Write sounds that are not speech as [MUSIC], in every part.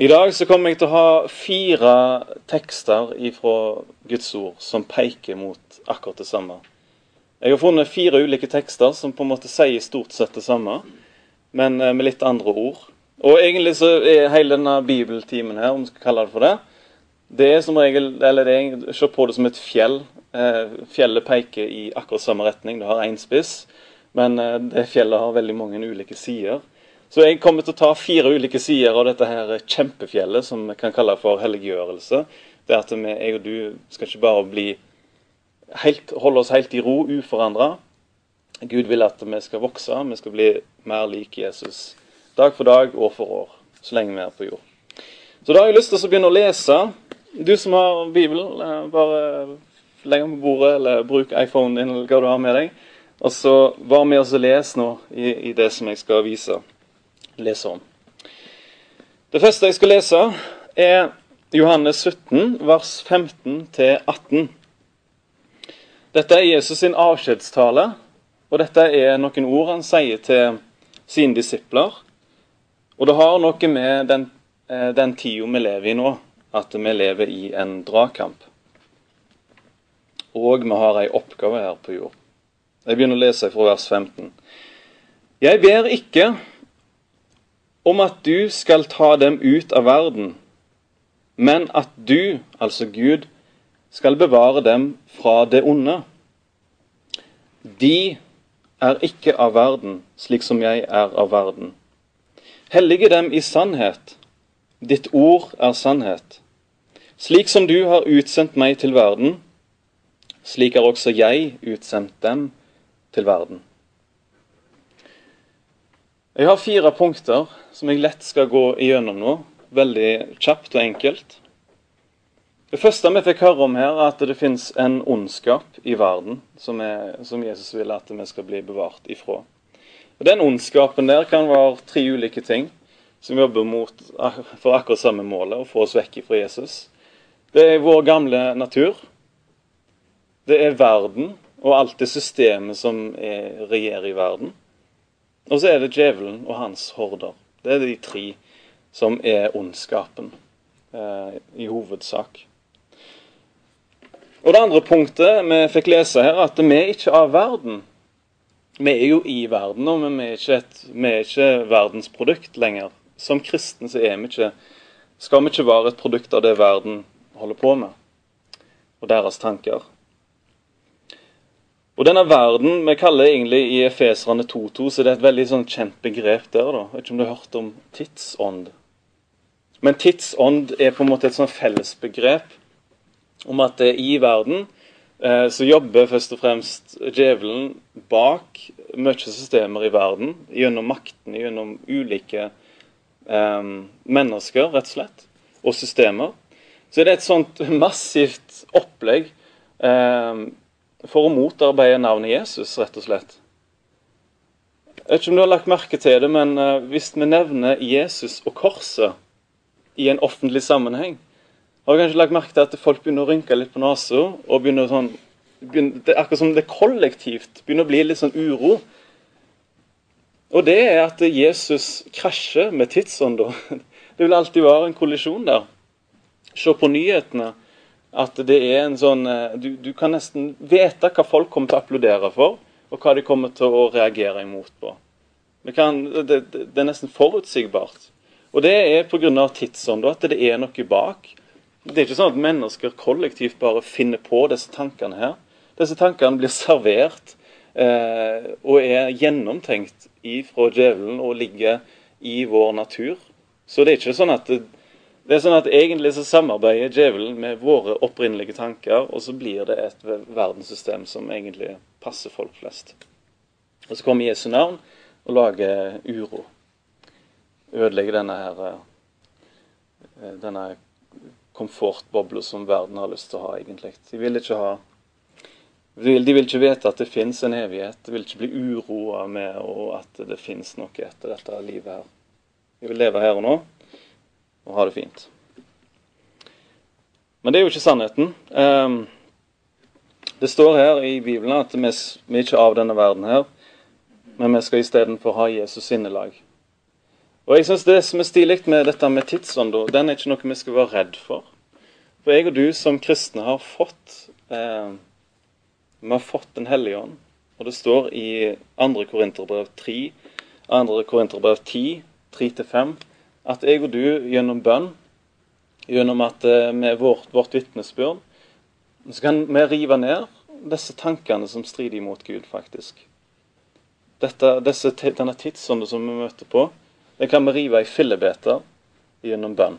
I dag så kommer jeg til å ha fire tekster fra Guds ord som peker mot akkurat det samme. Jeg har funnet fire ulike tekster som på en måte sier stort sett det samme, men eh, med litt andre ord. Og egentlig så er hele denne bibeltimen her, om vi skal kalle det for det, det er som regel, eller det er, Se på det som et fjell. Eh, fjellet peker i akkurat samme retning. Det har én spiss, men eh, det fjellet har veldig mange ulike sider. Så jeg kommer til å ta fire ulike sider av dette her kjempefjellet, som vi kan kalle for helliggjørelse. Det at vi, jeg og du skal ikke bare bli helt, holde oss helt i ro, uforandra. Gud vil at vi skal vokse, vi skal bli mer lik Jesus. Dag for dag, år for år, så lenge vi er på jord. Så da har jeg lyst til å begynne å lese. Du som har Bibelen, eh, bare legg den på bordet, eller bruk iPhonen din, eller hva du har med deg. Og så vær med oss og les nå i, i det som jeg skal vise lese om. Det første jeg skal lese, er Johannes 17, vers 15-18. Dette er Jesus sin avskjedstale, og dette er noen ord han sier til sine disipler. Og det har noe med den, eh, den tida vi lever i nå, at vi lever i en dragkamp. Og vi har ei oppgave her på jord. Jeg begynner å lese fra vers 15. Jeg ber ikke om at du skal ta dem ut av verden, men at du, altså Gud, skal bevare dem fra det onde. De er ikke av verden, slik som jeg er av verden. Hellige dem i sannhet. Ditt ord er sannhet. Slik som du har utsendt meg til verden, slik er også jeg utsendt dem til verden. Jeg har fire punkter som jeg lett skal gå igjennom nå. Veldig kjapt og enkelt. Det første vi fikk høre om her, er at det finnes en ondskap i verden som, er, som, Jesus vil at vi skal bli bevart ifra. Og Den ondskapen der kan være tre ulike ting som jobber mot, for akkurat samme målet, å få oss vekk fra Jesus. Det er vår gamle natur. Det er verden og alt det systemet som er, regjerer i verden. Og så er det djevelen og hans horder. Det er de tre som er ondskapen eh, i hovedsak. Og Det andre punktet vi fikk lese her, at vi er ikke av verden. Vi er jo i verden men vi er ikke, et, vi er ikke verdens produkt lenger. Som kristne så er vi ikke, skal vi ikke være et produkt av det verden holder på med, og deres tanker. Og denne verden vi kaller egentlig i Efeserne 2.2, så det er et veldig sånn kjent begrep der. da. Jeg vet ikke om du har hørt om tidsånd? Men tidsånd er på en måte et sånn fellesbegrep om at det i verden eh, så jobber først og fremst djevelen bak mye systemer i verden, gjennom makten, gjennom ulike eh, mennesker, rett og slett, og systemer. Så det er et sånt massivt opplegg eh, for å motarbeide navnet Jesus, rett og slett. Jeg vet ikke om du har lagt merke til det, men uh, hvis vi nevner Jesus og korset i en offentlig sammenheng, har du kanskje lagt merke til at folk begynner å rynke litt på nesa, sånn begynner, det er Akkurat som det er kollektivt begynner å bli litt sånn uro. Og det er at Jesus krasjer med tidsånda. [LAUGHS] Det vil alltid være en kollisjon der. Se på nyhetene. At det er en sånn eh, du, du, kan nesten vite hva folk kommer til å applaudere for, og hva de kommer til å reagere imot på. Kan, det, det, det, er nesten forutsigbart. Og det er pga. tidsånden, at det er noe bak. Det er ikke sånn at mennesker kollektivt bare finner på disse tankene her. Disse tankene blir servert eh, og er gjennomtenkt ifra djevelen og ligger i vår natur. Så det er ikke sånn at det, det er sånn at Egentlig så samarbeider djevelen med våre opprinnelige tanker, og så blir det et verdenssystem som egentlig passer folk flest. Og Så kommer Jesu navn og lager uro. Ødelegger denne her eh, denne komfortbobla som verden har lyst til å ha, egentlig. De vil ikke ha de vil, ikke vite at det fins en evighet. De vil ikke bli uroa med at det fins noe etter dette livet her. De vil leve her og nå og ha det fint. Men det er jo ikke sannheten. Um, det står her i Bibelen at vi, vi er ikke av denne verden her, men vi skal istedenfor ha Jesus sinnelag. Og jeg synes Det som er stilig med dette med tidsånda, den er ikke noe vi skal være redd for. For jeg og du som kristne har fått eh, vi har fått Den hellige ånd. Og det står i 2. Korinterbrev 3, 2. Korinterbrev 10, 3-5, at jeg og du gjennom bønn, gjennom at eh, med vårt, vårt vitnesbyrd, så kan vi rive ned disse tankene som strider imot Gud, faktisk. Dette, disse, denne tidsånden som vi møter på, den kan vi rive i fillebeter gjennom bønn.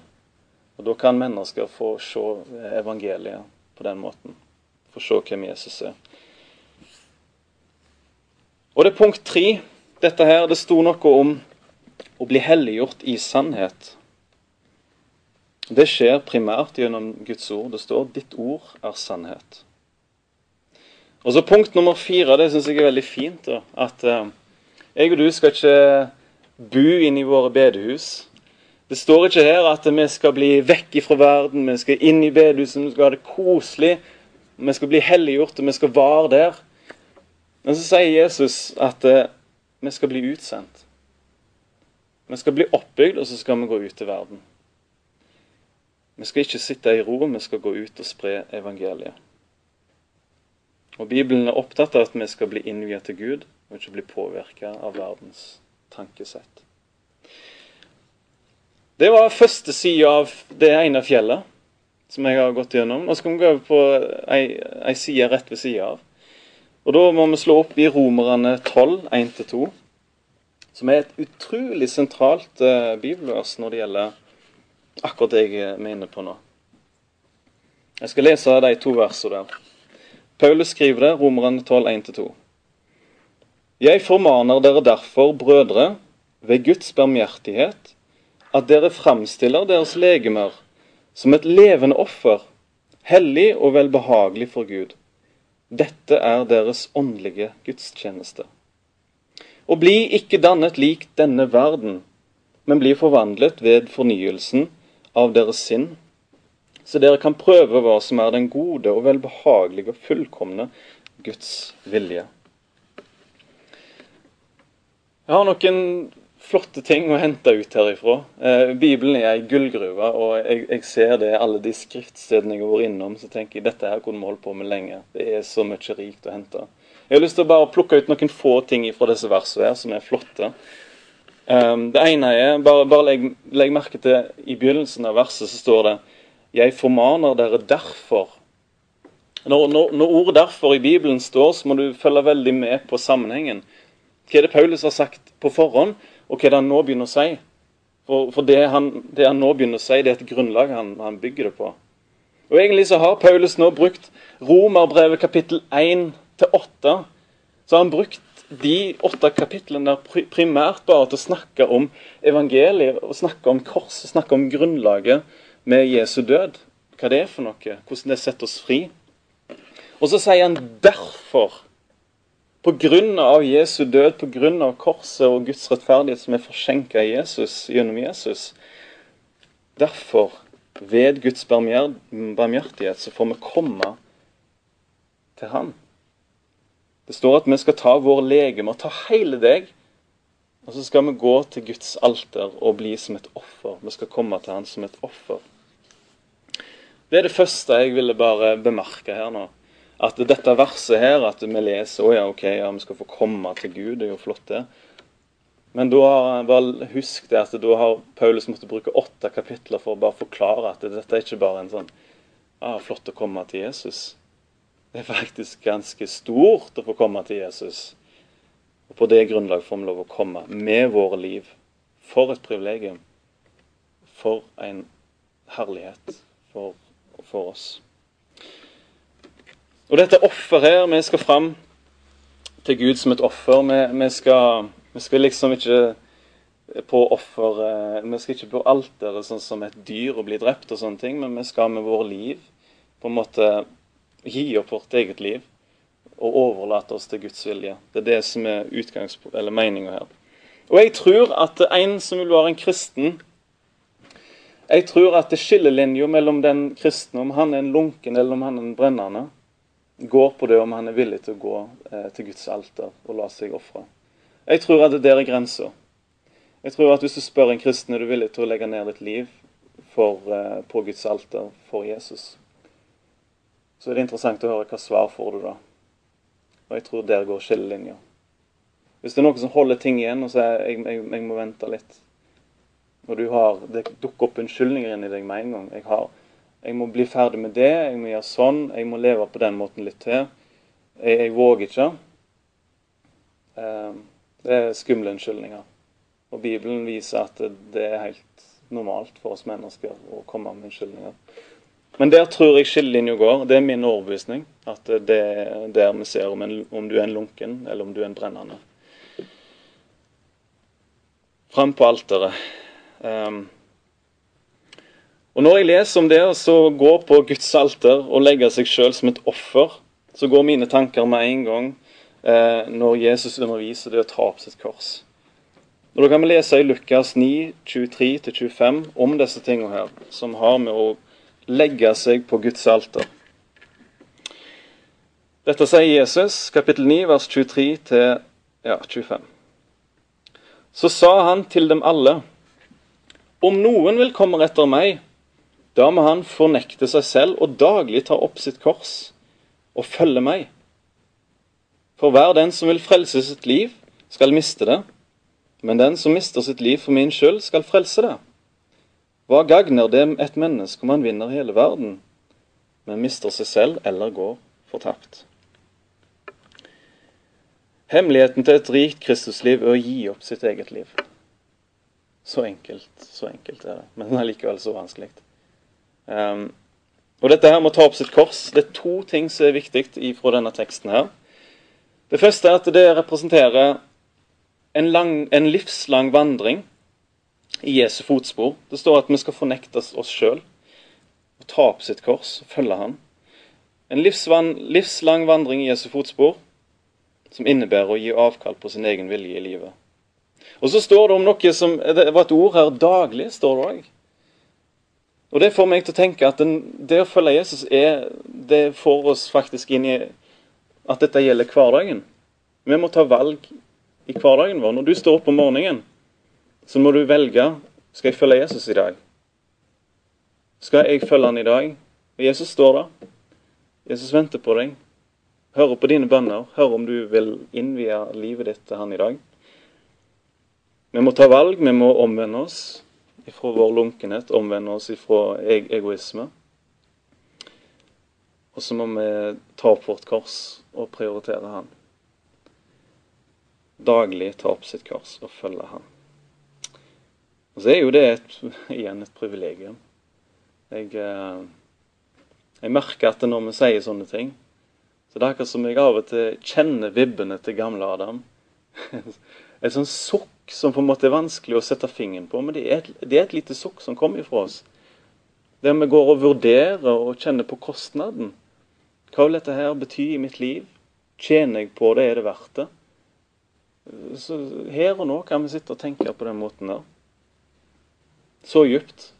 Og Da kan mennesker få se evangeliet på den måten. Få se hvem Jesus er. Og det er punkt tre. Dette her, det sto noe om å bli helliggjort i sannhet. Det skjer primært gjennom Guds ord. Det står 'ditt ord er sannhet'. Og så Punkt nummer fire det syns jeg er veldig fint. Da, at eh, jeg og du skal ikke bo inn i våre bedehus. Det står ikke her at vi skal bli vekk fra verden, vi skal inn i bedehuset, vi skal ha det koselig. Vi skal bli helliggjort, og vi skal være der. Men så sier Jesus at eh, vi skal bli utsendt. Vi skal bli oppbygd, og så skal vi gå ut til verden. Vi skal ikke sitte i ro, vi skal gå ut og spre evangeliet. Og Bibelen er opptatt av at vi skal bli innviet til Gud, og ikke bli påvirka av verdens tankesett. Det var første side av det ene fjellet som jeg har gått gjennom. Nå skal vi gå over på ei, ei side rett ved sida av. Og Da må vi slå opp i Romerne 12, 1-2, som er et utrolig sentralt uh, bibelvers når det gjelder akkurat det jeg er inne på nå. Jeg skal lese de to versene der. Paulus skriver det, Romerne 12, 1-2. Jeg formaner dere derfor, brødre, ved Guds barmhjertighet, at dere framstiller deres legemer som et levende offer, hellig og velbehagelig for Gud dette er deres åndelige gudstjeneste. Og bli ikke dannet lik denne verden, men bli forvandlet ved fornyelsen av deres sinn, så dere kan prøve hva som er den gode og velbehagelige og fullkomne Guds vilje. Jeg har noen flotte ting å hente ut herifra. Eh, Bibelen er ei gullgruve, og jeg, jeg, ser det alle de skriftstedene jeg har vært innom, så tenker jeg dette her kunne vi holdt på med lenge. Det er så mye rikt å hente. Jeg har lyst til å bare plukke ut noen få ting fra disse versene her som er flotte. Um, det ene er, bare, bare legg, legg, merke til i begynnelsen av verset så står det Jeg formaner dere derfor. Når, når, når ordet 'derfor' i Bibelen står, så må du følge veldig med på sammenhengen. Hva er det Paulus har sagt på forhånd? og hva er det han nå begynner å si. For, for det, han, det, han, nå begynner å si, det er et grunnlag han, han, bygger det på. Og Egentlig så har Paulus nå brukt Romerbrevet kapittel 1 til åtte, Så har han brukt de åtte kapitlene der primært bare til å snakke om evangeliet, og snakke om korset, snakke om grunnlaget med Jesu død. Hva det er for noe, hvordan det setter oss fri. Og så sier han derfor Pga. Jesu død, pga. korset og Guds rettferdighet som er forskjenka Jesus gjennom Jesus. Derfor, ved Guds barmhjertighet, så får vi komme til Han. Det står at vi skal ta vår legeme, ta hele deg, og så skal vi gå til Guds alter og bli som et offer. Vi skal komme til Han som et offer. Det er det første jeg ville bare bemerke her nå at dette verset her, at vi leser å ja, ok, ja, vi skal få komme til Gud, det er jo flott, det. Men da har bare husk det at da har Paulus måttet bruke åtte kapitler for å bare forklare at dette er ikke bare en sånn ah, flott å komme til Jesus. Det er faktisk ganske stort å få komme til Jesus. Og på det grunnlag får vi lov å komme med våre liv. For et privilegium. For en herlighet for, for oss. Og dette offeret her, vi skal fram til Gud som et offer. Vi, vi, skal, vi skal, liksom ikke på offer eh, Vi skal ikke på alteret sånn som et dyr og bli drept og sånne ting, men vi skal med våre liv på en måte gi opp vårt eget liv og overlate oss til Guds vilje. Det er det som er eller meninga her. Og jeg tror at en som vil være en kristen Jeg tror at skillelinja mellom den kristne, om han er en lunken eller om han er en brennende, går på det om han er villig til å gå eh, til Guds alter og la seg ofre. Jeg tror at det der er grensa. Jeg tror at hvis du spør en kristen er du villig til å legge ned ditt liv for, eh, på Guds alter for Jesus, så er det interessant å høre hva svar får du da. Og jeg tror der går skillelinja. Hvis det er noen som holder ting igjen og sier jeg, jeg, jeg må vente litt, og du har, det dukker opp unnskyldninger inni deg med en gang jeg, har, jeg må bli ferdig med det, jeg må gjøre sånn, jeg må leve på den måten litt til. Jeg, jeg våger ikke. Eh, det er skumle unnskyldninger. Og Bibelen viser at det er helt normalt for oss mennesker å komme med unnskyldninger. Men der tror jeg skillelinja går. Det er min overbevisning. At det er der vi ser om, en, om, du er en lunken, eller om du er en brennende. Fram på alteret. Um, og Når jeg leser om det å gå på Guds alter og legge seg sjøl som et offer, så går mine tanker med en gang eh, når Jesus underviser det å ta opp sitt kors. Og Da kan vi lese i Lukas 9, 23-25 om disse tingene her, som har med å legge seg på Guds alter. Dette sier Jesus, kapittel 9, vers 23 ja, 25. Så sa han til dem alle, om noen vil komme etter meg, da må han fornekte seg selv og daglig ta opp sitt kors og følge meg. For hver den som vil frelse sitt liv, skal miste det, men den som mister sitt liv for min skyld, skal frelse det. Hva gagner det et menneske om han vinner hele verden, men mister seg selv eller går fortapt? Hemmeligheten til et rikt Kristusliv er å gi opp sitt eget liv. Så enkelt, så enkelt er det, men allikevel så vanskelig. Um, og dette her med å ta opp sitt kors, det er to ting som er viktig fra denne teksten her. Det første er at det representerer en, lang, en livslang vandring i Jesu fotspor. Det står at vi skal fornekte oss sjøl og ta opp sitt kors og følge Han. En livslang vandring i Jesu fotspor som innebærer å gi avkall på sin egen vilje i livet. Og så står det om noe som Det var et ord her. Daglig, står det òg. Og Det får meg til å tenke at den, det å følge Jesus er, det får oss faktisk inn i at dette gjelder hverdagen. Vi må ta valg i hverdagen vår. Når du står opp om morgenen, så må du velge skal jeg følge Jesus i dag. Skal jeg følge han i dag? Og Jesus står der. Jesus venter på deg. Hører på dine bønner. Hører om du vil innvie livet ditt til han i dag. Vi må ta valg. Vi må omvende oss ifra vår lunkenhet. Omvende oss ifra egoisme. Og så må vi ta opp vårt kors og prioritere han daglig ta opp sitt kors og følge ham. Og Så er jo det et, [LAUGHS] igjen et privilegium. Jeg, eh, jeg, merker at når vi sier sånne ting, så det er akkurat som jeg av og til kjenner vibbene til gamle Adam. [LAUGHS] Et sånn sukk som på en måte er vanskelig å sette fingeren på, men det er et, det er et lite sukk som kommer fra oss. Der vi går og vurderer og kjenner på kostnaden. Hva vil dette her bety i mitt liv? Tjener jeg på det? Er det verdt det? Så her og nå kan vi sitte og tenke på den måten der. Så djupt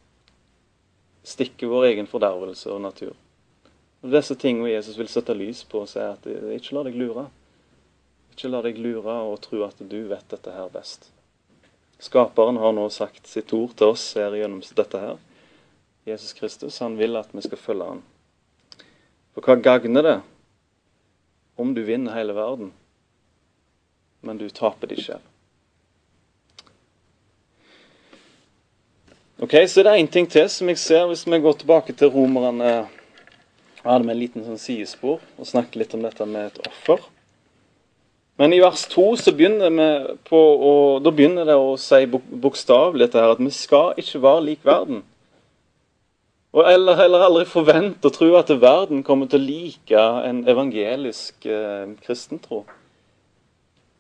stikker vår egen fordervelse og natur. Og Disse tingene Jesus vil sette lys på og si at ikke la deg lure. Ikke la deg lure og tro at du vet dette her best. Skaperen har nå sagt sitt ord til oss her gjennom dette her. Jesus Kristus han vil at vi skal følge han. For hva gagner det om du vinner hele verden, men du taper deg selv. Ok, Så det er én ting til som jeg ser, hvis vi går tilbake til romerne Jeg hadde med en liten sånn sidespor og snakket litt om dette med et offer. Men i vers 2 så begynner begynner det å si bokstavelig dette her, at vi skal ikke være lik verden. Og eller eller aldri forvente og tro at verden kommer til å like en evangelisk eh, kristentro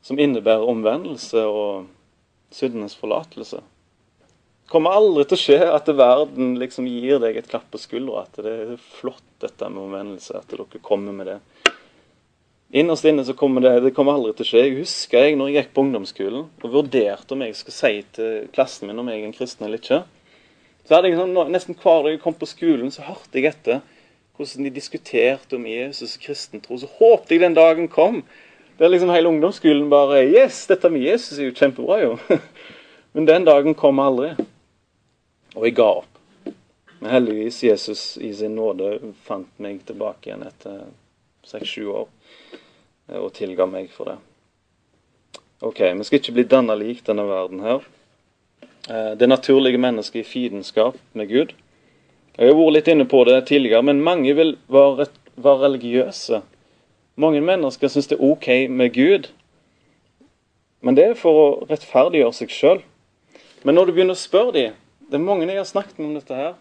som innebærer omvendelse og syndenes forlatelse. Kommer aldri til å skje at verden liksom gir deg et klapp på skuldra. At det er flott dette med omvendelse, at dere kommer med det. Innerst inne så kommer det det kommer aldri til å skje. Jeg husker jeg når jeg gikk på ungdomsskolen og vurderte om jeg skulle si til klassen min om jeg er en kristen eller ikke. Så hadde jeg sånn, Nesten hver dag jeg kom på skolen, så hørte jeg etter hvordan de diskuterte om Jesus og kristentro. Så håpte jeg den dagen kom det er liksom hele ungdomsskolen bare Yes, dette med Jesus er jo kjempebra, jo. [LAUGHS] Men den dagen kom aldri, og jeg ga opp. Men heldigvis Jesus i sin nåde fant meg tilbake igjen etter seks-sju år eh, og tilga meg for det. Ok, Vi skal ikke bli danna lik denne verden her. Eh, det naturlige mennesket i fiendskap med Gud. Jeg har vært litt inne på det tidligere, men mange vil være, være religiøse. Mange mennesker syns det er OK med Gud, men det er for å rettferdiggjøre seg sjøl. Men når du begynner å spørre dem Det er mange jeg har snakket med om dette her.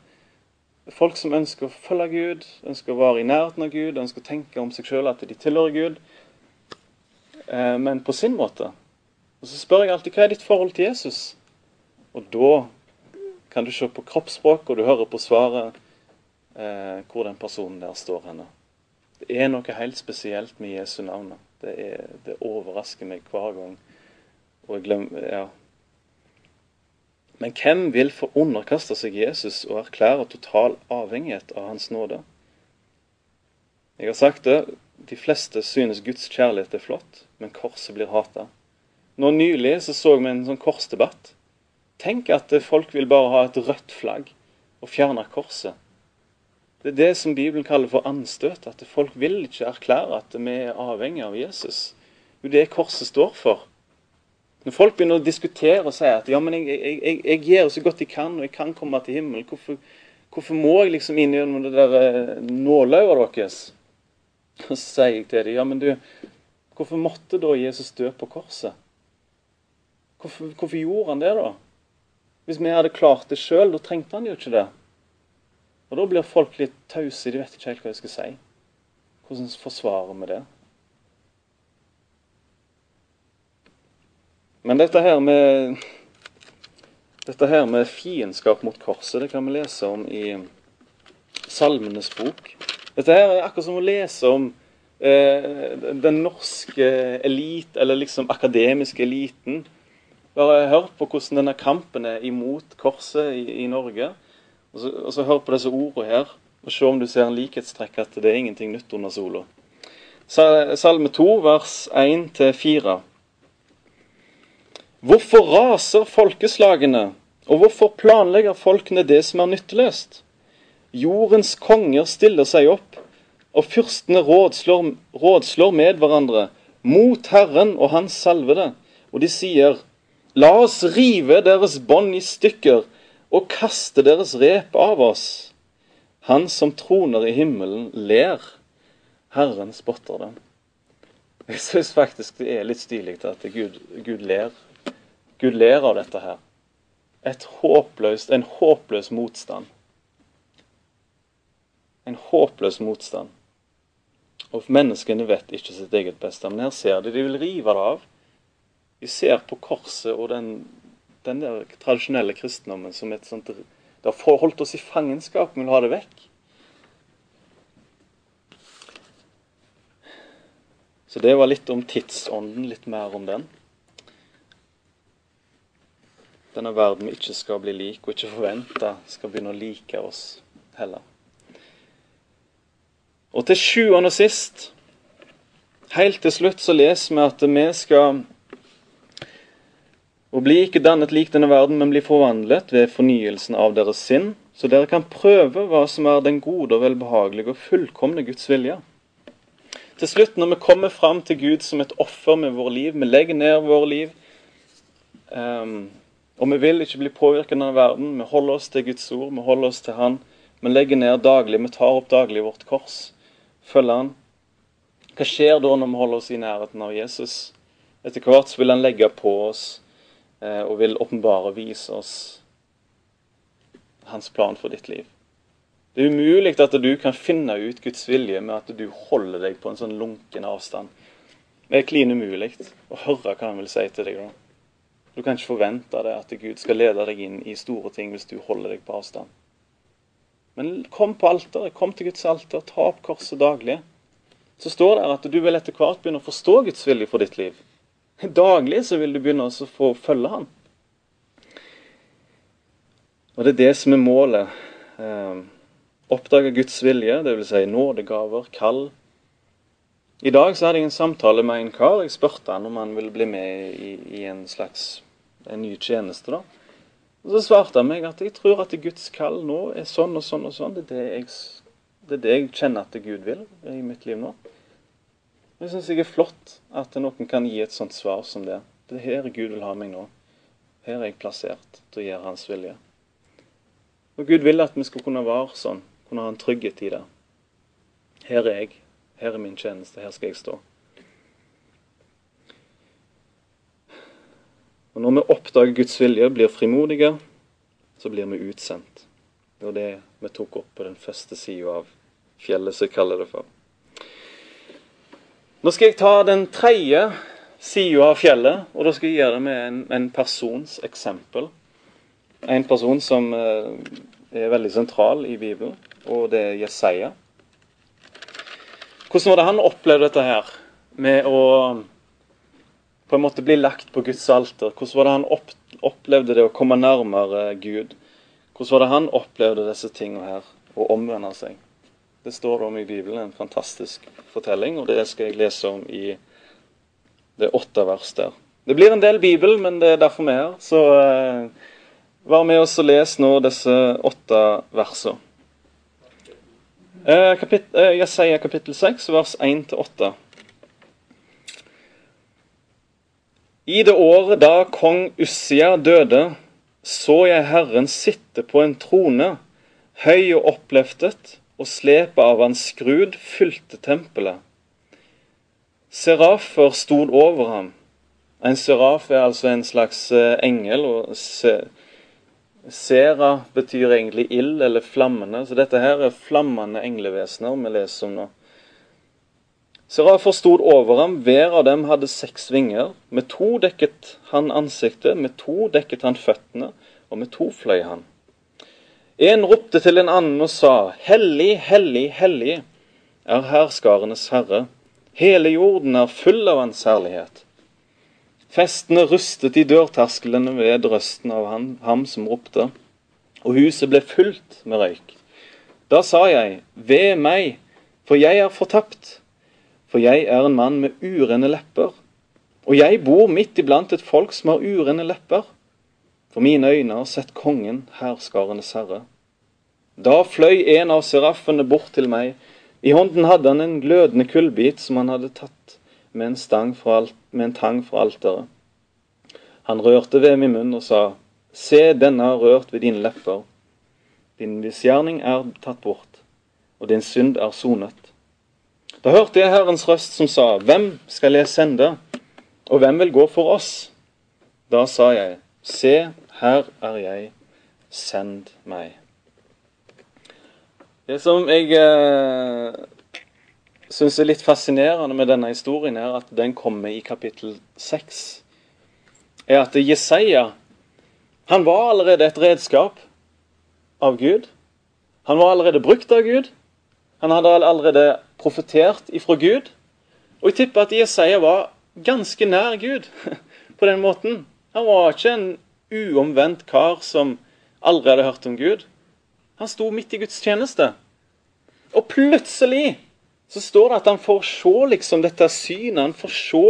Folk som ønsker å følge Gud, ønsker å være i nærheten av Gud, ønsker å tenke om seg sjøl at de tilhører Gud, eh, men på sin måte. Og Så spør jeg alltid hva er ditt forhold til Jesus? Og da kan du se på kroppsspråk, og du hører på svaret eh, hvor den personen der står henne. Det er noe helt spesielt med Jesu navn. Det, det, overrasker meg hver gang. Og jeg glemmer, ja. Men hvem vil få underkaste seg Jesus og erklære total avhengighet av Hans nåde? Jeg har sagt det, de fleste synes Guds kjærlighet er flott, men korset blir hata. Nå Nylig så, så vi en sånn korsdebatt Tenk at folk vil bare ha et rødt flagg og fjerne korset. Det er det som Bibelen kaller for anstøt. At folk vil ikke erklære at vi er avhengig av Jesus. Det er korset står for. Når folk begynner å diskutere og sier at ja, men jeg, jeg, jeg, jeg gjør så godt jeg kan, og jeg kan komme til himmelen, hvorfor, hvorfor må jeg liksom inn gjennom det der nålauget deres? Og [LAUGHS] Så sier jeg til dem ja, men du, hvorfor måtte da Jesus dø på korset? Hvorfor, hvorfor gjorde han det, da? Hvis vi hadde klart det sjøl, da trengte han jo ikke det. Og Da blir folk litt tause, de vet ikke helt hva de skal si. Hvordan forsvarer vi det? Men dette her med dette her med fiendskap mot korset, det kan vi lese om i Salmenes bok. Dette her er akkurat som å lese om eh, den norske elit, eller liksom akademiske eliten, bare hør på hvordan denne kampen er imot korset i, i Norge. Og så, og så, hør på disse ordene her, og se om du ser en likhetstrekk at det er ingenting nytt under sola. Salme 2, vers 1-4. Hvorfor raser folkeslagene, og hvorfor planlegger folkene det som er nytteløst? Jordens konger stiller seg opp, og fyrstene rådslår, rådslår med hverandre mot Herren og Hans salvede, og de sier:" La oss rive deres bånd i stykker og kaste deres rep av oss. Han som troner i himmelen, ler. Herren spotter dem. Jeg syns faktisk det er litt stilig at Gud, Gud, ler. Av dette her. Håpløst, en håpløs motstand. En håpløs motstand. Og menneskene vet ikke sitt eget beste. Men her ser de, de vil rive det av. Vi ser på korset og den, den der tradisjonelle kristendommen som et sånt Det har holdt oss i fangenskap, vi vil ha det vekk. Så det var litt om tidsånden, litt mer om den. Denne verden vi ikke skal bli lik, og ikke forvente skal begynne å like oss heller. Og til sjuende og sist, helt til slutt, så leser vi at vi skal og bli ikke dannet lik denne verden, men bli forvandlet ved fornyelsen av deres sinn, så dere kan prøve hva som er den gode og velbehagelige og fullkomne Guds vilje. Til slutt, når vi kommer fram til Gud som et offer med våre liv, vi legger ned våre liv, um, og vi vil ikke bli påvirket av verden, vi holder oss til Guds ord, vi holder oss til Han, vi legger ned daglig, vi tar opp daglig vårt kors, følger Han. Hva skjer da når vi holder oss i nærheten av Jesus? Etter hvert vil Han legge på oss Eh, og vil åpenbare vise oss hans plan for ditt liv. Det er umulig at du kan finne ut Guds vilje med at du holder deg på en sånn lunken avstand. Det er klin umulig å høre hva han vil si til deg. da. Du kan ikke forvente det at Gud skal lede deg inn i store ting hvis du holder deg på avstand. Men kom på alteret, kom til Guds alter, ta opp korset daglig. Så står det at du vil etter hvert begynne å forstå Guds vilje for ditt liv. Daglig så vil du begynne å få følge han. Og det er det som er målet. Eh, oppdage Guds vilje, dvs. Si nådegaver, kall. I dag så hadde jeg en samtale med en kar. Jeg spurte han om han ville bli med i, i en slags en ny tjeneste. da. Og Så svarte han meg at jeg tror at Guds kall nå er sånn og sånn og sånn. Det er det jeg, det er det jeg kjenner at Gud vil i mitt liv nå. Jeg syns jeg er flott at noen kan gi et sånt svar som det. Det er her Gud vil ha meg nå. Her er jeg plassert til å gjøre Hans vilje. Og Gud vil at vi skal kunne være sånn, kunne ha en trygghet i det. Her er jeg. Her er min tjeneste. Her skal jeg stå. Og Når vi oppdager Guds vilje, blir frimodige, så blir vi utsendt. Det var det vi tok opp på den første sida av fjellet, som jeg kaller det for. Nå skal jeg ta den tredje sida av fjellet, og da skal jeg gjøre det med en, en persons eksempel. En person som eh, er veldig sentral i Bibelen, og det er Jesaja. Hvordan var det han opplevde dette her med å på en måte bli lagt på Guds alter? Hvordan var det han opp, opplevde det å komme nærmere Gud? Hvordan var det han opplevde disse tingene her, å omvende seg? Det står om i Bibelen, en fantastisk fortelling, og det skal jeg lese om i det åtte vers der. Det blir en del Bibel, men det er derfor vi er her. Så uh, vær med oss og les nå disse åtte versene. Uh, kapit uh, Jesaja kapittel 6, vers 1-8. I det året da kong Ussia døde, så jeg Herren sitte på en trone, høy og oppløftet, og slepet av hans skrud fylte tempelet. Serafer stod over ham. En seraf er altså en slags eh, engel. og Sera betyr egentlig ild eller flammende, så dette her er flammende englevesener vi leser om nå. Serafer stod over ham, hver av dem hadde seks vinger. Med to dekket han ansiktet, med to dekket han føttene, og med to fløy han. En ropte til en annen og sa, Hellig, hellig, hellig er herskarenes herre. Hele jorden er full av hans herlighet. Festene rustet i dørtersklene ved røsten av han, ham som ropte, og huset ble fullt med røyk. Da sa jeg, ved meg, for jeg er fortapt for jeg er en mann med urene lepper, og jeg bor midt iblant et folk som har urene lepper. For mine øyne har sett kongen, hærskarenes herre. Da fløy en av seraffene bort til meg. I hånden hadde han en glødende kullbit som han hadde tatt med en, med en tang fra alteret. Han rørte ved min munn og sa, Se, denne har rørt ved dine lepper. Din misgjerning er tatt bort, og din synd er sonet. Da hørte jeg Herrens røst som sa, Hvem skal jeg sende, og hvem vil gå for oss? Da sa jeg, Se, her er jeg, send meg. Det som jeg eh, syns er litt fascinerende med denne historien, er at den kommer i kapittel 6. Er at Jesaja han var allerede et redskap av Gud. Han var allerede brukt av Gud. Han hadde allerede profetert ifra Gud. Og jeg tipper at Jesaja var ganske nær Gud [LAUGHS] på den måten. Han var ikke en uomvendt kar som aldri hadde hørt om Gud. Han sto midt i Guds tjeneste. Og plutselig så står det at han får se liksom dette synet. Han får se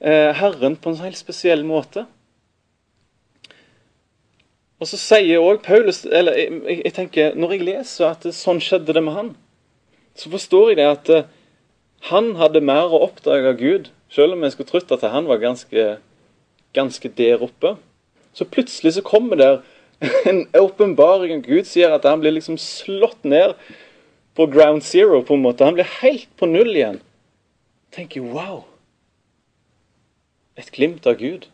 eh, Herren på en helt spesiell måte. Og så sier òg Paulus eller jeg, jeg, tenker, Når jeg leser at sånn skjedde det med han, så forstår jeg det at eh, han hadde mer å oppdage av Gud, selv om jeg skulle trodd at han var ganske, ganske der oppe. Så plutselig så kommer det en åpenbaring av Gud sier at han blir liksom slått ned på ground zero, på en måte. Han blir helt på null igjen. tenker wow. Et glimt av Gud.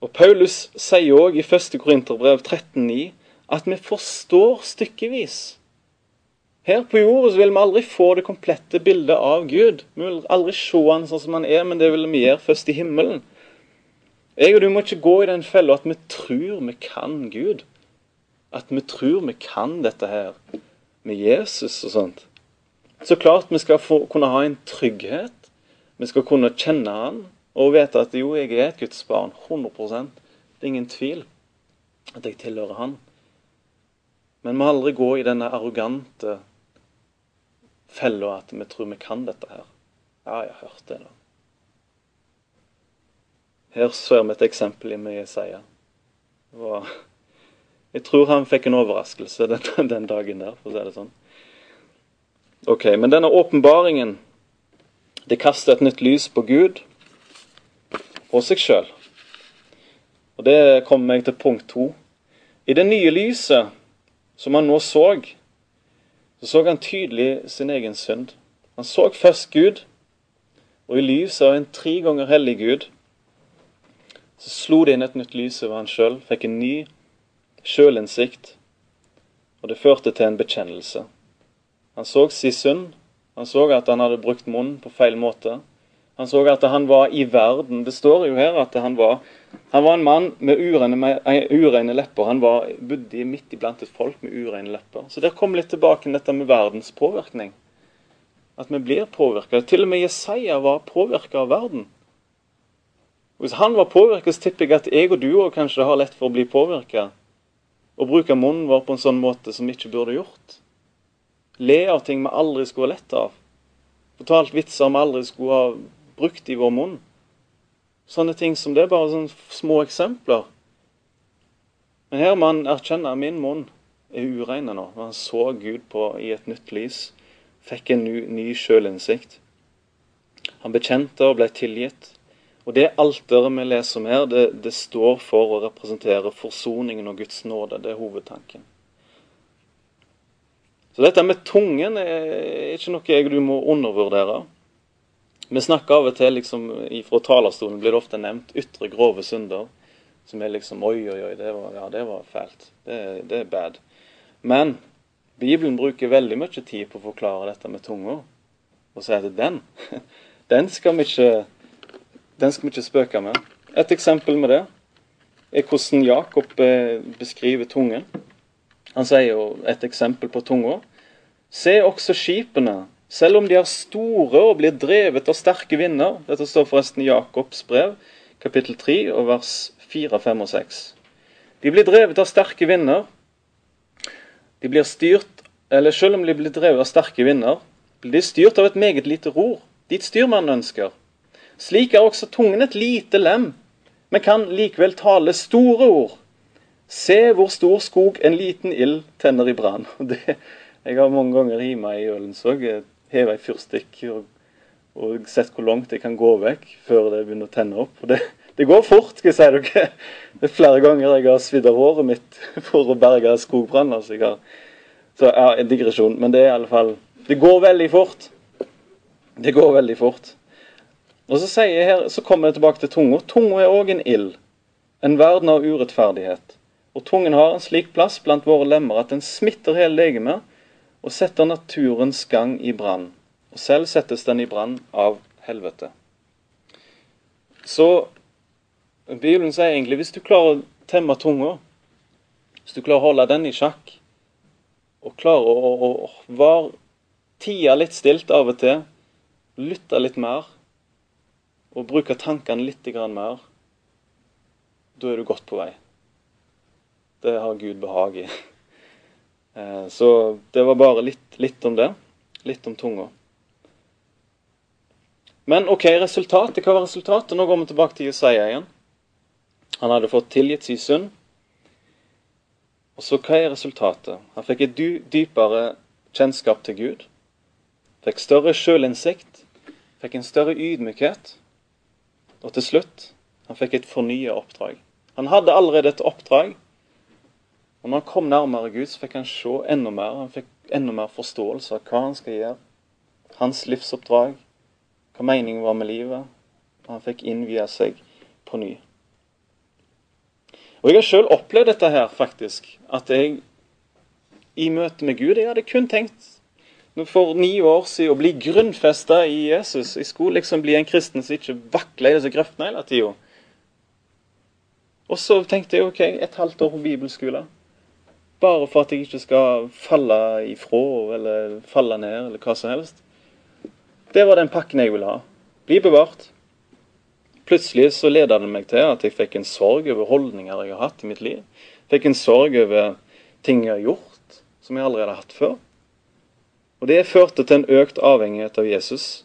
Og Paulus sier òg i 1. Korinterbrev 13,9 at vi forstår stykkevis. Her på jorda vil vi aldri få det komplette bildet av Gud. Vi vil aldri se han sånn som han er, men det vil vi gjøre først i himmelen. Jeg og du må ikke gå i den fella at vi tror vi kan Gud. At vi tror vi kan dette her med Jesus og sånt. Så klart vi skal få, kunne ha en trygghet. Vi skal kunne kjenne han og vite at jo, jeg er et Guds barn. 100 Det er ingen tvil at jeg tilhører han. Men vi må aldri gå i denne arrogante fella at vi tror vi kan dette her. Ja, jeg har hørt det, da. Her ser vi et eksempel i Jesaja. Jeg tror han fikk en overraskelse den, [LAUGHS] den dagen der, for å si det sånn. Ok, Men denne åpenbaringen det kaster et nytt lys på Gud og seg sjøl. Og det kommer meg til punkt to. I det nye lyset som han nå så, så så han tydelig sin egen synd. Han så først Gud, og i lyset av en tre ganger hellig Gud så slo det inn et nytt lys over han sjøl, fikk en ny sjølinnsikt, og det førte til en bekjennelse. Han så sin synd, han så at han hadde brukt munnen på feil måte. Han så at han var i verden. Det står jo her at han var, han var en mann med ureine, ureine lepper. Han var, bodde midt iblant et folk med ureine lepper. Så der kom litt tilbake dette med verdens påvirkning. At vi blir påvirka. Til og med Jesaja var påvirka av verden. Hvis han var påvirka, så tipper jeg at jeg og du òg kanskje har lett for å bli påvirka. Og bruke munnen vår på en sånn måte som vi ikke burde gjort. Le av ting vi aldri skulle ha lett av. Fortalt vitser vi aldri skulle ha brukt i vår munn. Sånne ting som det er bare sånne små eksempler. Men her må han erkjenne at min munn er urein nå. Han så Gud på i et nytt lys. Fikk en ny, ny sjølinnsikt. Han bekjente og ble tilgitt. Og Det alteret vi leser om her, det, det, står for å representere forsoningen og Guds nåde. Det er hovedtanken. Så dette med tungen er ikke noe jeg du må undervurdere. Vi snakker av og til liksom, fra talerstolen blir det ofte nevnt ytre grove synder. Som er liksom Oi, oi, oi, det var, ja, det var fælt. Det, det er bad. Men Bibelen bruker veldig mye tid på å forklare dette med tunga. Og sier at den, [LAUGHS] den skal vi ikke den skal vi ikke spøke med. Et eksempel med det er hvordan Jakob eh, beskriver tungen. Han sier jo et eksempel på tunga. Se også skipene, selv om de er store og blir drevet av sterke vinder. Dette står forresten i Jakobs brev, kapittel 3, og vers 4, 5 og 6. De blir drevet av sterke vinder. De blir styrt, eller Selv om de blir drevet av sterke vinder, blir de styrt av et meget lite ror, dit styrmannen ønsker. Slik er også tungen et lite lem, men kan likevel tale store ord. Se hvor stor skog en liten ild tenner i brann. [LAUGHS] Jeg har mange ganger hjemme i Ølensvåg heva ei fyrstikk og, og, sett hvor langt jeg kan gå vekk før det begynner å tenne opp. Det, det, går fort, skal jeg si dere. Det er flere ganger jeg har svidd av håret mitt [LAUGHS] for å berge skogbranner. Så, så ja, en digresjon. Men det er i alle fall Det går veldig fort. Det går veldig fort. Og så, her, så kommer det tilbake til tunga. Tunga er òg en ild. En verden av urettferdighet. Og tungen har en slik plass blant våre lemmer at den smitter hele legemet og setter naturens gang i brann. Og selv settes den i brann av helvete. Så Bibelen sier egentlig hvis du klarer å temme tunga, hvis du klarer å holde den i sjakk, og klarer å, å, å være tida litt stilt av og til, lytte litt mer og bruke tankene litt mer, da er du godt på vei. Det har Gud behag i. Eh, så det var bare litt, litt om det. Litt om tunga. Men OK, resultatet. Hva var resultatet? Nå går vi tilbake til Jesaja igjen. Han hadde fått tilgitt sin synd. Og så hva er resultatet? Han fikk et dypere kjennskap til Gud. Fikk større sjølinnsikt. Fikk en større ydmykhet. Og til slutt han fikk et fornya oppdrag. Han hadde allerede et oppdrag. Og når han kom nærmere Gud, så fikk han se enda mer. Han fikk enda mer forståelse av hva han skal gjøre. Hans livsoppdrag, hva meningen var med livet. Og han fikk innvie seg på ny. Og Jeg har sjøl opplevd dette her, faktisk. At jeg i møte med Gud Jeg hadde kun tenkt for ni år siden å bli grunnfesta i Jesus. Jeg skulle liksom bli en kristen som ikke vakla i disse grøftene hele tida. Og så tenkte jeg OK, et halvt år på bibelskole. Bare for at jeg ikke skal falle ifra eller falle ned eller hva som helst. Det var den pakken jeg ville ha. Bli bevart. Plutselig så leda det meg til at jeg fikk en sorg over holdninger jeg har hatt i mitt liv. Fikk en sorg over ting jeg har gjort som jeg allerede har hatt før. Og Det førte til en økt avhengighet av Jesus.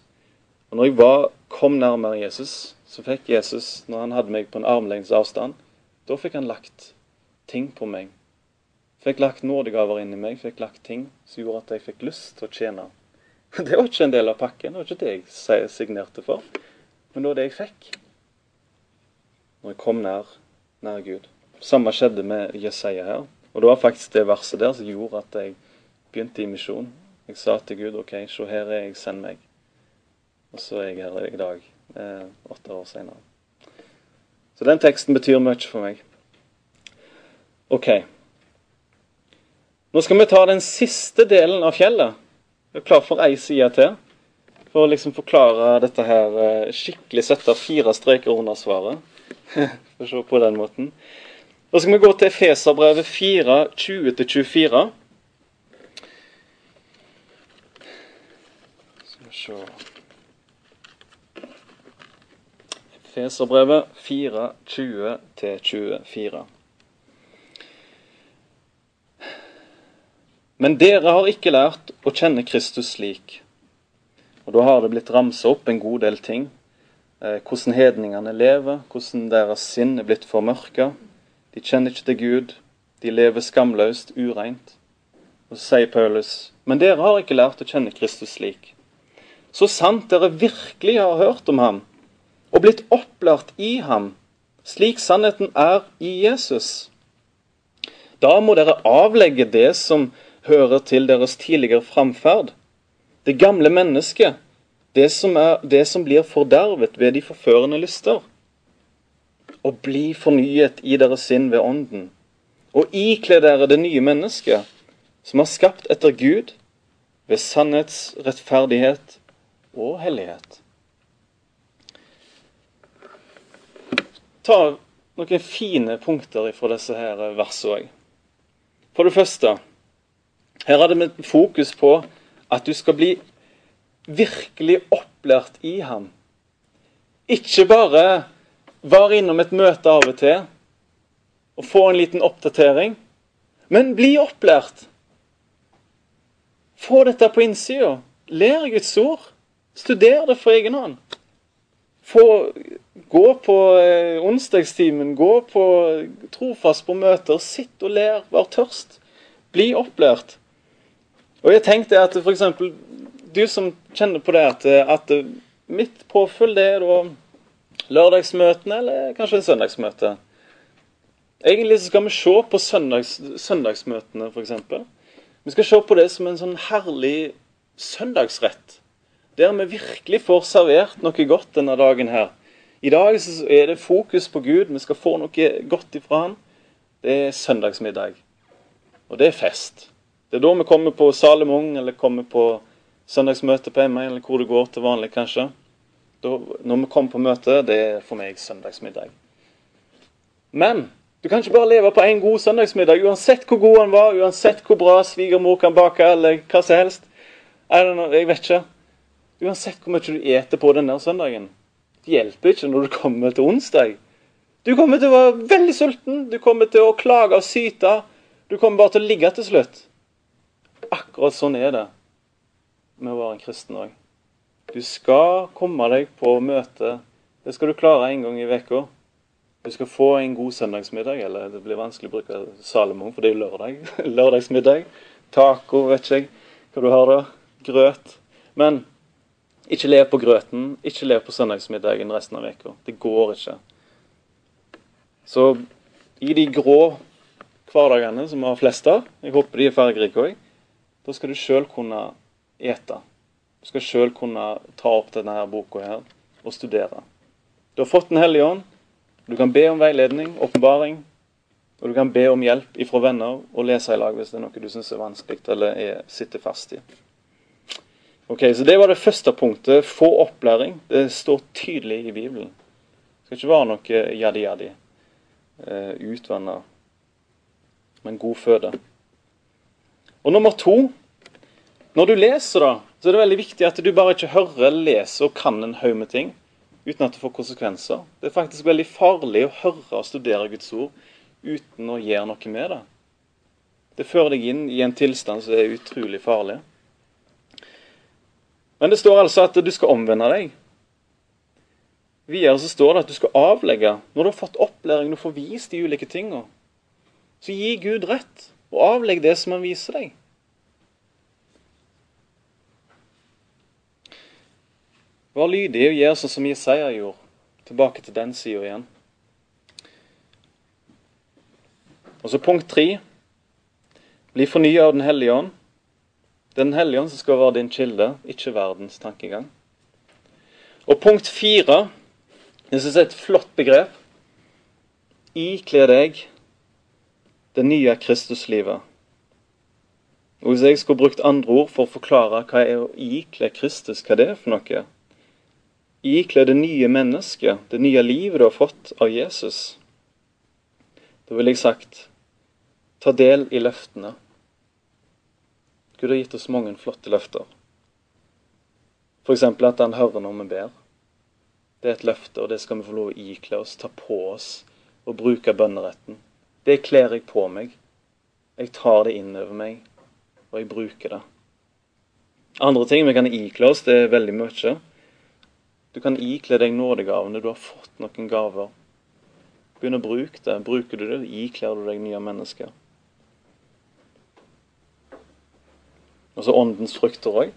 Og når jeg var, kom nærmere Jesus, så fikk Jesus, når han hadde meg på en armlengdes avstand, da fikk han lagt ting på meg. Fikk lagt nådegaver inn i meg, fikk lagt ting som gjorde at jeg fikk lyst til å tjene. [LAUGHS] Det var ikke en del av pakken, det var ikke det jeg signerte for. Men det var det jeg fikk når jeg kom nær, nær Gud. Samme skjedde med Jesaja her. Og det var faktisk det verset der som gjorde at jeg begynte i misjon. Jeg sa til Gud OK, se her er jeg, send meg. Og så er jeg her i dag, eh, åtte år senere. Så den teksten betyr mye for meg. OK. Nå skal vi ta den siste delen av fjellet. Jeg er klar for ei side til. For å liksom forklare dette her eh, skikkelig. Sette fire streker under svaret. [LAUGHS] For å se på den måten. Da skal vi gå til Feserbrevet 4, 20-24. Skal vi se Feserbrevet 4, 20-24. Men dere har ikke lært å kjenne Kristus slik. Og da har det blitt ramsa opp en god del ting. Eh, hvordan hedningene lever, hvordan deres sinn er blitt formørka. De kjenner ikke til Gud, de lever skamløst, ureint. Og så sier Paulus, men dere har ikke lært å kjenne Kristus slik. Så sant dere virkelig har hørt om ham, og blitt opplært i ham, slik sannheten er i Jesus. Da må dere avlegge det som hører til deres tidligere framferd. Det gamle mennesket, det som, er, det som blir fordervet ved de forførende lyster. Og bli fornyet i deres sinn ved Ånden. Og ikle dere det nye mennesket, som er skapt etter Gud, ved sannhets, rettferdighet og hellighet. ta noen fine punkter fra disse her versene òg. For det første, her hadde vi fokus på at du skal bli virkelig opplært i ham. Ikke bare være innom et møte av og til og få en liten oppdatering, men bli opplært. Få dette på innsida. Lær Guds ord. Studer det for egen hånd. Få Gå på eh, onsdagstimen, gå på trofast på møter, sitt og lær, vær tørst. Bli opplært. Og jeg tenkte at f.eks. du som kjenner på det at, at mitt påfyll det er da lørdagsmøtene eller kanskje en søndagsmøte. Egentlig så skal vi se på søndags, søndagsmøtene, f.eks. Vi skal se på det som en sånn herlig søndagsrett. Der vi virkelig får servert noe godt denne dagen her. I dag er det fokus på Gud. Vi skal få noe godt ifra Han. Det er søndagsmiddag. Og det er fest. Det er da vi kommer på Salomon, eller kommer på søndagsmøte på MA, eller hvor det går til vanlig, kanskje. Da, når vi kommer på møte, det er for meg søndagsmiddag. Men du kan ikke bare leve på én god søndagsmiddag, uansett hvor god han var, uansett hvor bra svigermor kan bake, eller hva som helst. Jeg vet ikke. Uansett hvor mye du eter på den der søndagen. Det hjelper ikke når du kommer til onsdag. Du kommer til å være veldig sulten, du kommer til å klage og syte. Du kommer bare til å ligge til slutt. Akkurat sånn er det med å være en kristen òg. Du skal komme deg på møte. Det skal du klare en gang i uka. Du skal få en god søndagsmiddag, eller det blir vanskelig å bruke Salomon, for det er jo lørdag. [LAUGHS] Lørdagsmiddag. Taco, vet ikke jeg hva du har da. Grøt. Men ikke lev på grøten, ikke lev på søndagsmiddagen resten av uka. Det går ikke. Så i de grå hverdagene som vi har flest av, jeg håper de er fargerike òg, da skal du sjøl kunne ete. Du skal sjøl kunne ta opp denne her boka her og studere. Du har fått Den hellige ånd. Du kan be om veiledning, åpenbaring. Og du kan be om hjelp ifra venner og lese i lag hvis det er noe du syns er vanskelig eller er, sitter fast i. Ok, så Det var det første punktet. Få opplæring. Det står tydelig i Bibelen. Det skal ikke være noe jadi-jadi. Uh, Utvanna. Men god føde. Og nummer to Når du leser, da, så er det veldig viktig at du bare ikke hører, leser og kan en haug med ting uten at det får konsekvenser. Det er faktisk veldig farlig å høre og studere Guds ord uten å gjøre noe med det. Det fører deg inn i en tilstand som er utrolig farlig. Men det står altså at du skal omvende deg. Videre så står det at du skal avlegge. Når du har fått opplæring, du får vist de ulike tingene, så gi Gud rett, og avlegg det som han viser deg. Vær lydig og gjør sånn som Jesaja gjorde. Tilbake til den sida igjen. Og så punkt tre. Bli fornya av Den hellige ånd. Den hellige ånd som skal være din kilde, ikke verdens tankegang. Og punkt fire jeg syns det er et flott begrep. Ikle deg det nye Kristuslivet. Og Hvis jeg skulle brukt andre ord for å forklare hva er å ikle Kristus, hva det er for noe Ikle det nye mennesket, det nye livet du har fått av Jesus. Da ville jeg sagt ta del i løftene. Gud har gitt oss mange flotte løfter. F.eks. at han hører når vi ber. Det er et løfte, og det skal vi få lov å ikle oss, ta på oss og bruke bønneretten. Det kler jeg på meg. Jeg tar det inn over meg, og jeg bruker det. Andre ting vi kan ikle oss, det er veldig mye. Du kan ikle deg nådegavene. Du har fått noen gaver. Begynn å bruke det. Bruker du det, ikler du deg nye mennesker. Og så åndens frukter òg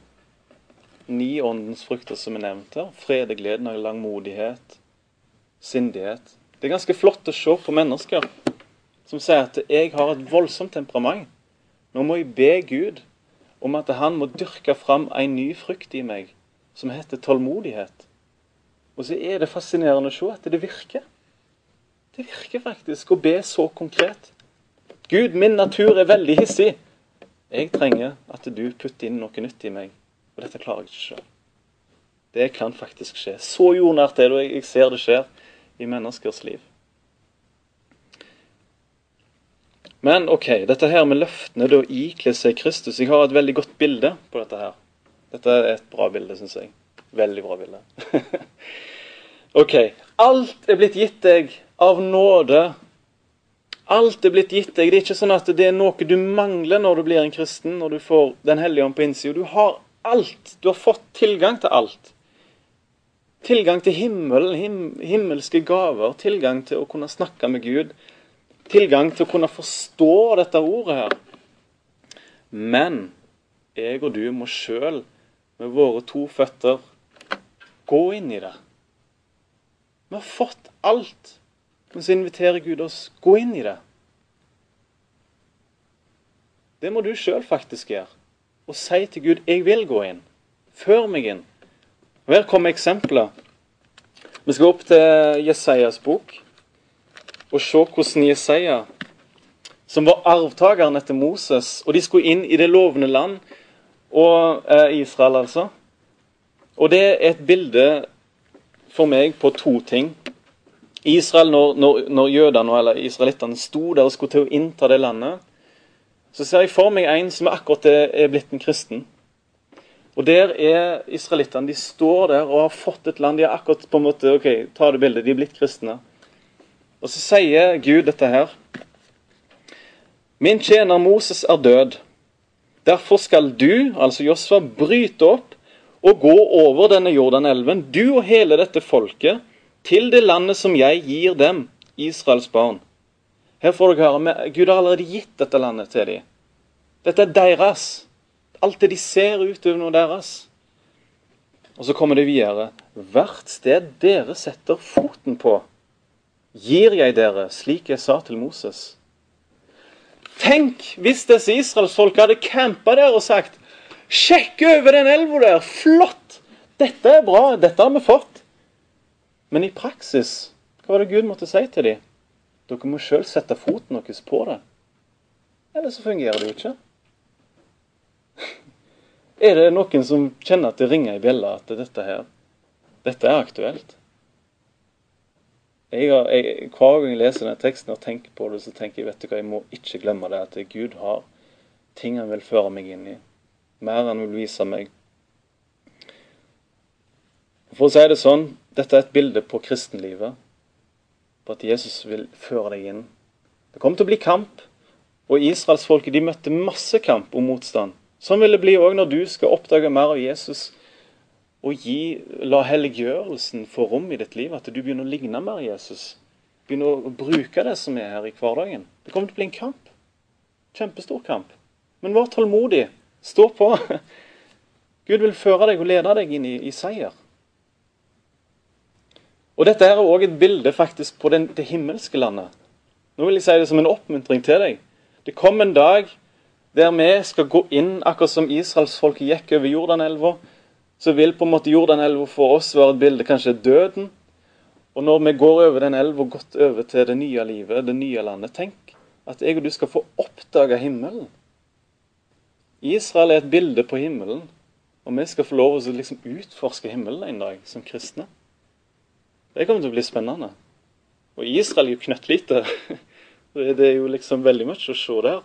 ni åndens frukter som er nevnt her. Fred, glede, langmodighet, sindighet. Det er ganske flott å se på mennesker som sier at 'jeg har et voldsomt temperament'. Nå må jeg be Gud om at han må dyrke fram en ny frukt i meg som heter tålmodighet. Og så er det fascinerende å se at det virker. Det virker faktisk å be så konkret. Gud, min natur er veldig hissig. Jeg trenger at du putter inn noe nytt i meg. Og dette klarer jeg ikke sjøl. Det kan faktisk skje. Så jordnært er det, og jeg ser det skjer i menneskers liv. Men OK, dette her med løftene, da ikle seg Kristus Jeg har et veldig godt bilde på dette her. Dette er et bra bilde, syns jeg. Veldig bra bilde. [LAUGHS] OK. Alt er blitt gitt deg av nåde. Alt er blitt gitt deg. Det er ikke sånn at det er noe du mangler når du blir en kristen, når du får Den hellige ånd på innsida. Du har alt. Du har fått tilgang til alt. Tilgang til himmelen, him, himmelske gaver, tilgang til å kunne snakke med Gud. Tilgang til å kunne forstå dette ordet her. Men jeg og du må sjøl, med våre to føtter, gå inn i det. Vi har fått alt. Men så inviterer Gud oss gå inn i det. Det må du sjøl faktisk gjøre og si til Gud 'Jeg vil gå inn'. Før meg inn. Og Her kommer eksempler. Vi skal opp til Jesajas bok og se hvordan Jesaja, som var arvtakeren etter Moses, og de skulle inn i det lovende land, og eh, Israel altså. Og det er et bilde for meg på to ting. Israel, når, når, når jødene eller israelittene sto der og skulle til å innta det landet, så ser jeg for meg en som akkurat er blitt en kristen. Og der er israelittene. De står der og har fått et land. De har akkurat på en måte, ok, ta det bildet, de er blitt kristne. Og så sier Gud dette her. Min tjener Moses er død. Derfor skal du, altså Josfa, bryte opp og gå over denne Jordanelven, du og hele dette folket, til det landet som jeg gir dem, Israels barn. Her får dere høre, Gud har allerede gitt dette landet til dem. Dette er deres. Alt det de ser utover noe deres. Og så kommer det videre. Hvert sted dere setter foten på, gir jeg dere, slik jeg sa til Moses. Tenk hvis disse israelsfolka hadde campa der og sagt Sjekk over den elva der! Flott! Dette er bra. Dette har vi fått. Men i praksis, hva var det Gud måtte si til dem? Dere må sjøl sette foten deres på det. Eller så fungerer det jo ikke. [LAUGHS] Er det noen som kjenner at det ringer i bjella at dette her, dette er aktuelt? Jeg har, jeg, hver gang jeg leser denne teksten og tenker på det, så tenker jeg vet du hva, jeg må ikke glemme det at Gud har ting han vil føre meg inn i. Mer han vil vise meg. For å si det sånn, dette er et bilde på kristenlivet på at Jesus vil føre deg inn. Det kommer til å bli kamp. Og israelsfolket de møtte masse kamp og motstand. Sånn vil det bli òg når du skal oppdage mer av Jesus. og gi, la helliggjørelsen få rom i ditt liv. At du begynner å ligne mer Jesus. Begynner å bruke det som er her i hverdagen. Det kommer til å bli en kamp. Kjempestor kamp. Men vær tålmodig. Stå på. [LAUGHS] Gud vil føre deg og lede deg inn i, i seier. Og Dette er òg et bilde faktisk på den, det himmelske landet. Nå vil jeg si det som en oppmuntring til deg. Det kom en dag der vi skal gå inn, akkurat som israelsfolket gikk over Jordanelva. Så vil på en måte Jordanelva for oss være et bilde kanskje døden. Og når vi går over den elva, gått over til det nye livet, det nye landet Tenk at jeg og du skal få oppdage himmelen. Israel er et bilde på himmelen, og vi skal få lov å liksom utforske himmelen en dag som kristne. Det kommer til å bli spennende. Og Israel er jo knøttlite. [LAUGHS] Det er jo liksom veldig mye å se der.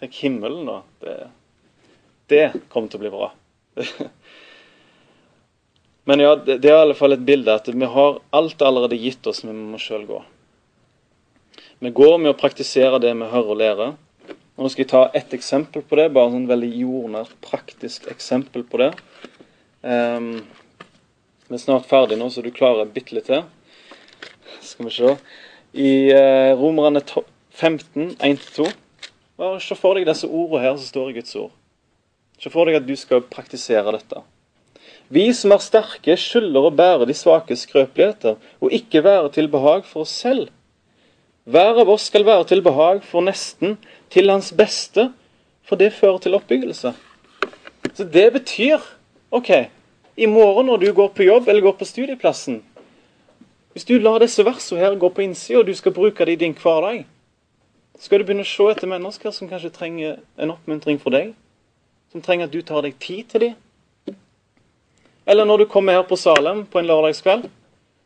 Tenk himmelen, da. Det, det kommer til å bli bra. [LAUGHS] Men ja, det, er i alle fall et bilde at vi har alt allerede gitt oss, men vi må sjøl gå. Vi går med å praktisere det vi hører og lærer. Og nå skal jeg ta ett eksempel på det, bare sånn veldig jordnært, praktisk eksempel på det. Um, vi er snart ferdig nå, så du klarer bitte litt til. Skal vi se. I eh, Romerne 15, 1-2 Bare Se for deg disse ordene her som står i Guds ord. Se for deg at du skal praktisere dette. Vi som er sterke, skylder å bære de svake skrøpeligheter, og ikke være til behag for oss selv. Hver av oss skal være til behag for nesten, til hans beste, for det fører til oppbyggelse. Så det betyr OK, i morgen når du går på jobb eller går på studieplassen Hvis du lar disse versene her gå på innsida, og du skal bruke det i din hverdag, skal du begynne å se etter mennesker som kanskje trenger en oppmuntring for deg. Som trenger at du tar deg tid til dem. Eller når du kommer her på Salem på en lørdagskveld,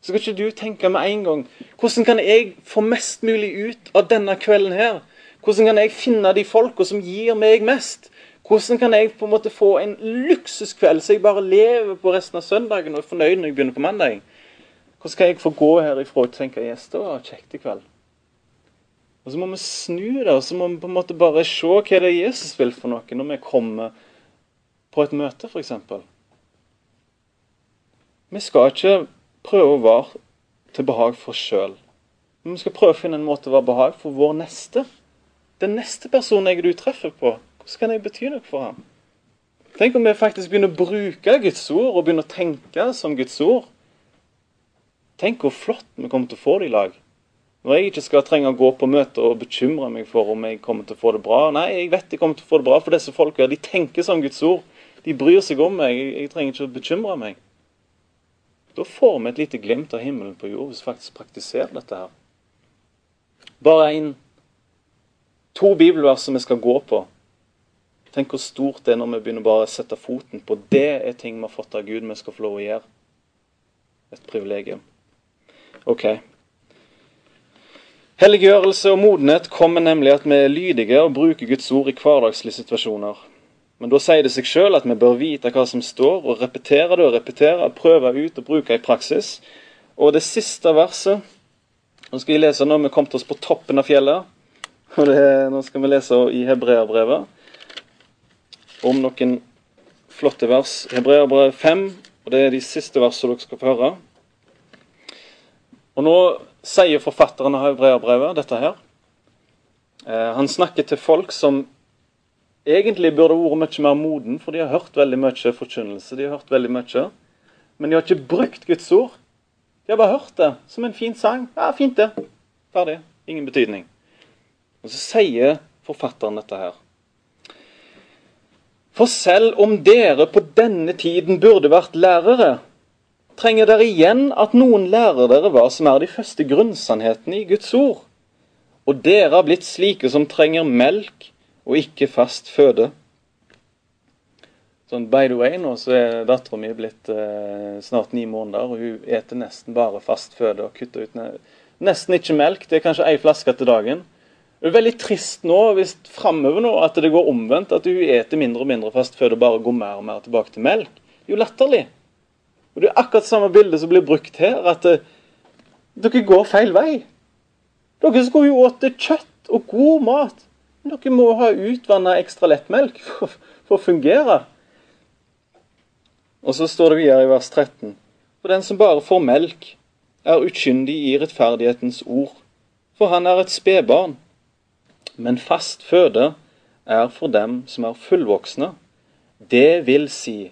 så skal ikke du tenke med en gang Hvordan kan jeg få mest mulig ut av denne kvelden her? Hvordan kan jeg finne de folka som gir meg mest? Hvordan kan jeg på en måte få en luksuskveld så jeg bare lever på resten av søndagen og er fornøyd når jeg begynner på mandag? Hvordan kan jeg få gå herifra og tenke yes, det var kjekt i kveld? Og Så må vi snu det, og så må vi på en måte bare se hva det er Jesus vil for noe når vi kommer på et møte, f.eks. Vi skal ikke prøve å være til behag for oss sjøl. Vi skal prøve å finne en måte å være behag for vår neste. Den neste personen jeg du treffer på. Hvordan kan jeg bety noe for ham? Tenk om vi faktisk begynner å bruke Guds ord og begynner å tenke som Guds ord. Tenk hvor flott vi kommer til å få det i lag. Når jeg ikke skal trenge å gå på møte og bekymre meg for om jeg kommer til å få det bra. Nei, jeg vet jeg kommer til å få det bra, for disse folka de tenker som Guds ord. De bryr seg om meg. Jeg trenger ikke å bekymre meg. Da får vi et lite glimt av himmelen på jord hvis vi faktisk praktiserer dette her. Bare en, to bibelvers som vi skal gå på. Tenk hvor stort det er når vi begynner bare å sette foten på det er ting vi har fått av Gud vi skal få lov å gjøre. Et privilegium. Ok. Helliggjørelse og modenhet kommer nemlig at vi er lydige og bruker Guds ord i hverdagslige situasjoner. Men da sier det seg sjøl at vi bør vite hva som står, og repetere det og repetere, prøve ut og bruke i praksis. Og det siste verset Nå skal jeg lese når vi kom til oss på toppen av fjellet. Og det, nå skal vi lese i Hebreabrevet om noen flotte vers. Hebreerbrevet 5, og det er de siste versene dere skal få høre. Og Nå sier forfatteren av Hebreerbrevet dette her. Eh, han snakker til folk som egentlig burde vært mye mer moden, for de har hørt veldig mye forkynnelse. de har hørt veldig mye, Men de har ikke brukt Guds ord. De har bare hørt det som en fin sang. Ja, fint det. Ferdig. Ingen betydning. Og Så sier forfatteren dette her. For selv om dere på denne tiden burde vært lærere, trenger dere igjen at noen lærer dere hva som er de første grunnsannhetene i Guds ord. Og dere har blitt slike som trenger melk og ikke fast føde. Sånn, By the way, nå så er dattera mi blitt eh, snart ni måneder, og hun eter nesten bare fast føde og kutter ut nesten ikke melk. Det er kanskje ei flaske til dagen. Det er veldig trist nå hvis framover nå at det går omvendt, at du eter mindre og mindre fast før det bare går mer og mer tilbake til melk. Det er jo latterlig. Og Det er akkurat samme bilde som blir brukt her, at uh, dere går feil vei. Dere skulle jo spise kjøtt og god mat. Men dere må ha utvanna ekstra lettmelk [LAUGHS] for, for å fungere. Og så står det videre i vers 13.: For den som bare får melk, er ukyndig i rettferdighetens ord, for han er et spedbarn. Men fast føde er for dem som er fullvoksne. Det vil si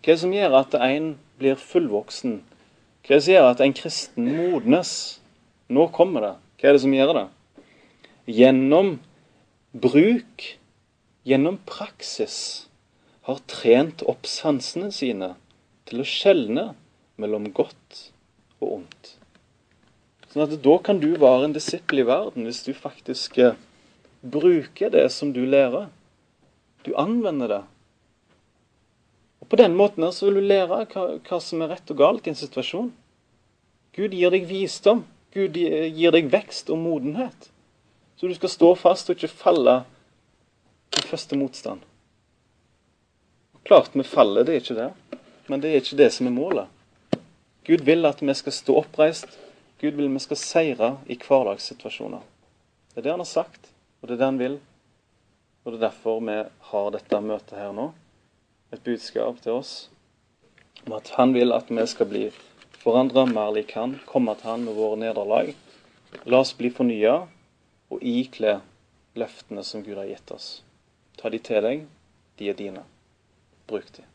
Hva som gjør at en blir fullvoksen? Hva som gjør at en kristen modnes? Nå kommer det. Hva er det som gjør det? Gjennom bruk, gjennom praksis, har trent opp sansene sine til å skjelne mellom godt og ondt. Sånn at Da kan du være en disippel i verden hvis du faktisk eh, bruker det som du lærer. Du anvender det. Og På den måten her så vil du lære hva, hva som er rett og galt i en situasjon. Gud gir deg visdom. Gud gir deg vekst og modenhet. Så du skal stå fast og ikke falle i første motstand. Klart vi faller, det er ikke det. Men det er ikke det som er målet. Gud vil at vi skal stå oppreist. Gud vil vi skal seire i hverdagssituasjoner. Det er det han har sagt. Og det er det han vil. Og det er derfor vi har dette møtet her nå. Et budskap til oss om at han vil at vi skal bli forandra mer lik han, komme til han med våre nederlag. La oss bli fornya og ikle løftene som Gud har gitt oss. Ta de til deg, de er dine. Bruk de.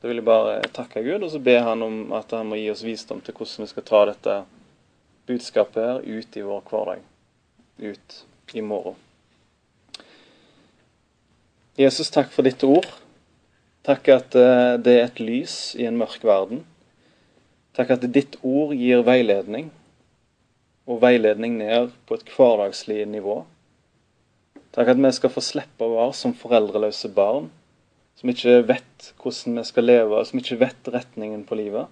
Da vil jeg bare takke Gud, og så be han om at han må gi oss visdom til hvordan vi skal ta dette budskapet her ut i vår hverdag. Ut i morgen. Jesus, takk for ditt ord. Takk at eh, det er et lys i en mørk verden. Takk at ditt ord gir veiledning, og veiledning ned på et hverdagslig nivå. Takk at vi skal få slippe å være som foreldreløse barn, som ikke vet hvordan vi skal leve, som ikke vet retningen på livet.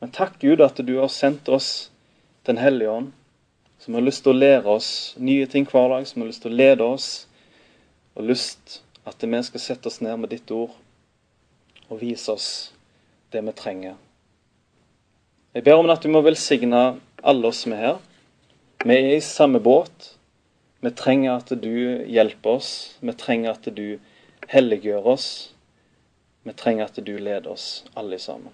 Men takk Gud at du har sendt oss Den hellige ånd, som har lyst til å lære oss nye ting hver dag, som har lyst til å lede oss, og lyst at vi skal sette oss ned med ditt ord og vise oss det vi trenger. Jeg ber om at du må velsigne alle oss som er her. Vi er i samme båt. Vi trenger at du hjelper oss. Vi trenger at du helliggjør oss. Vi trenger at du leder oss alle sammen.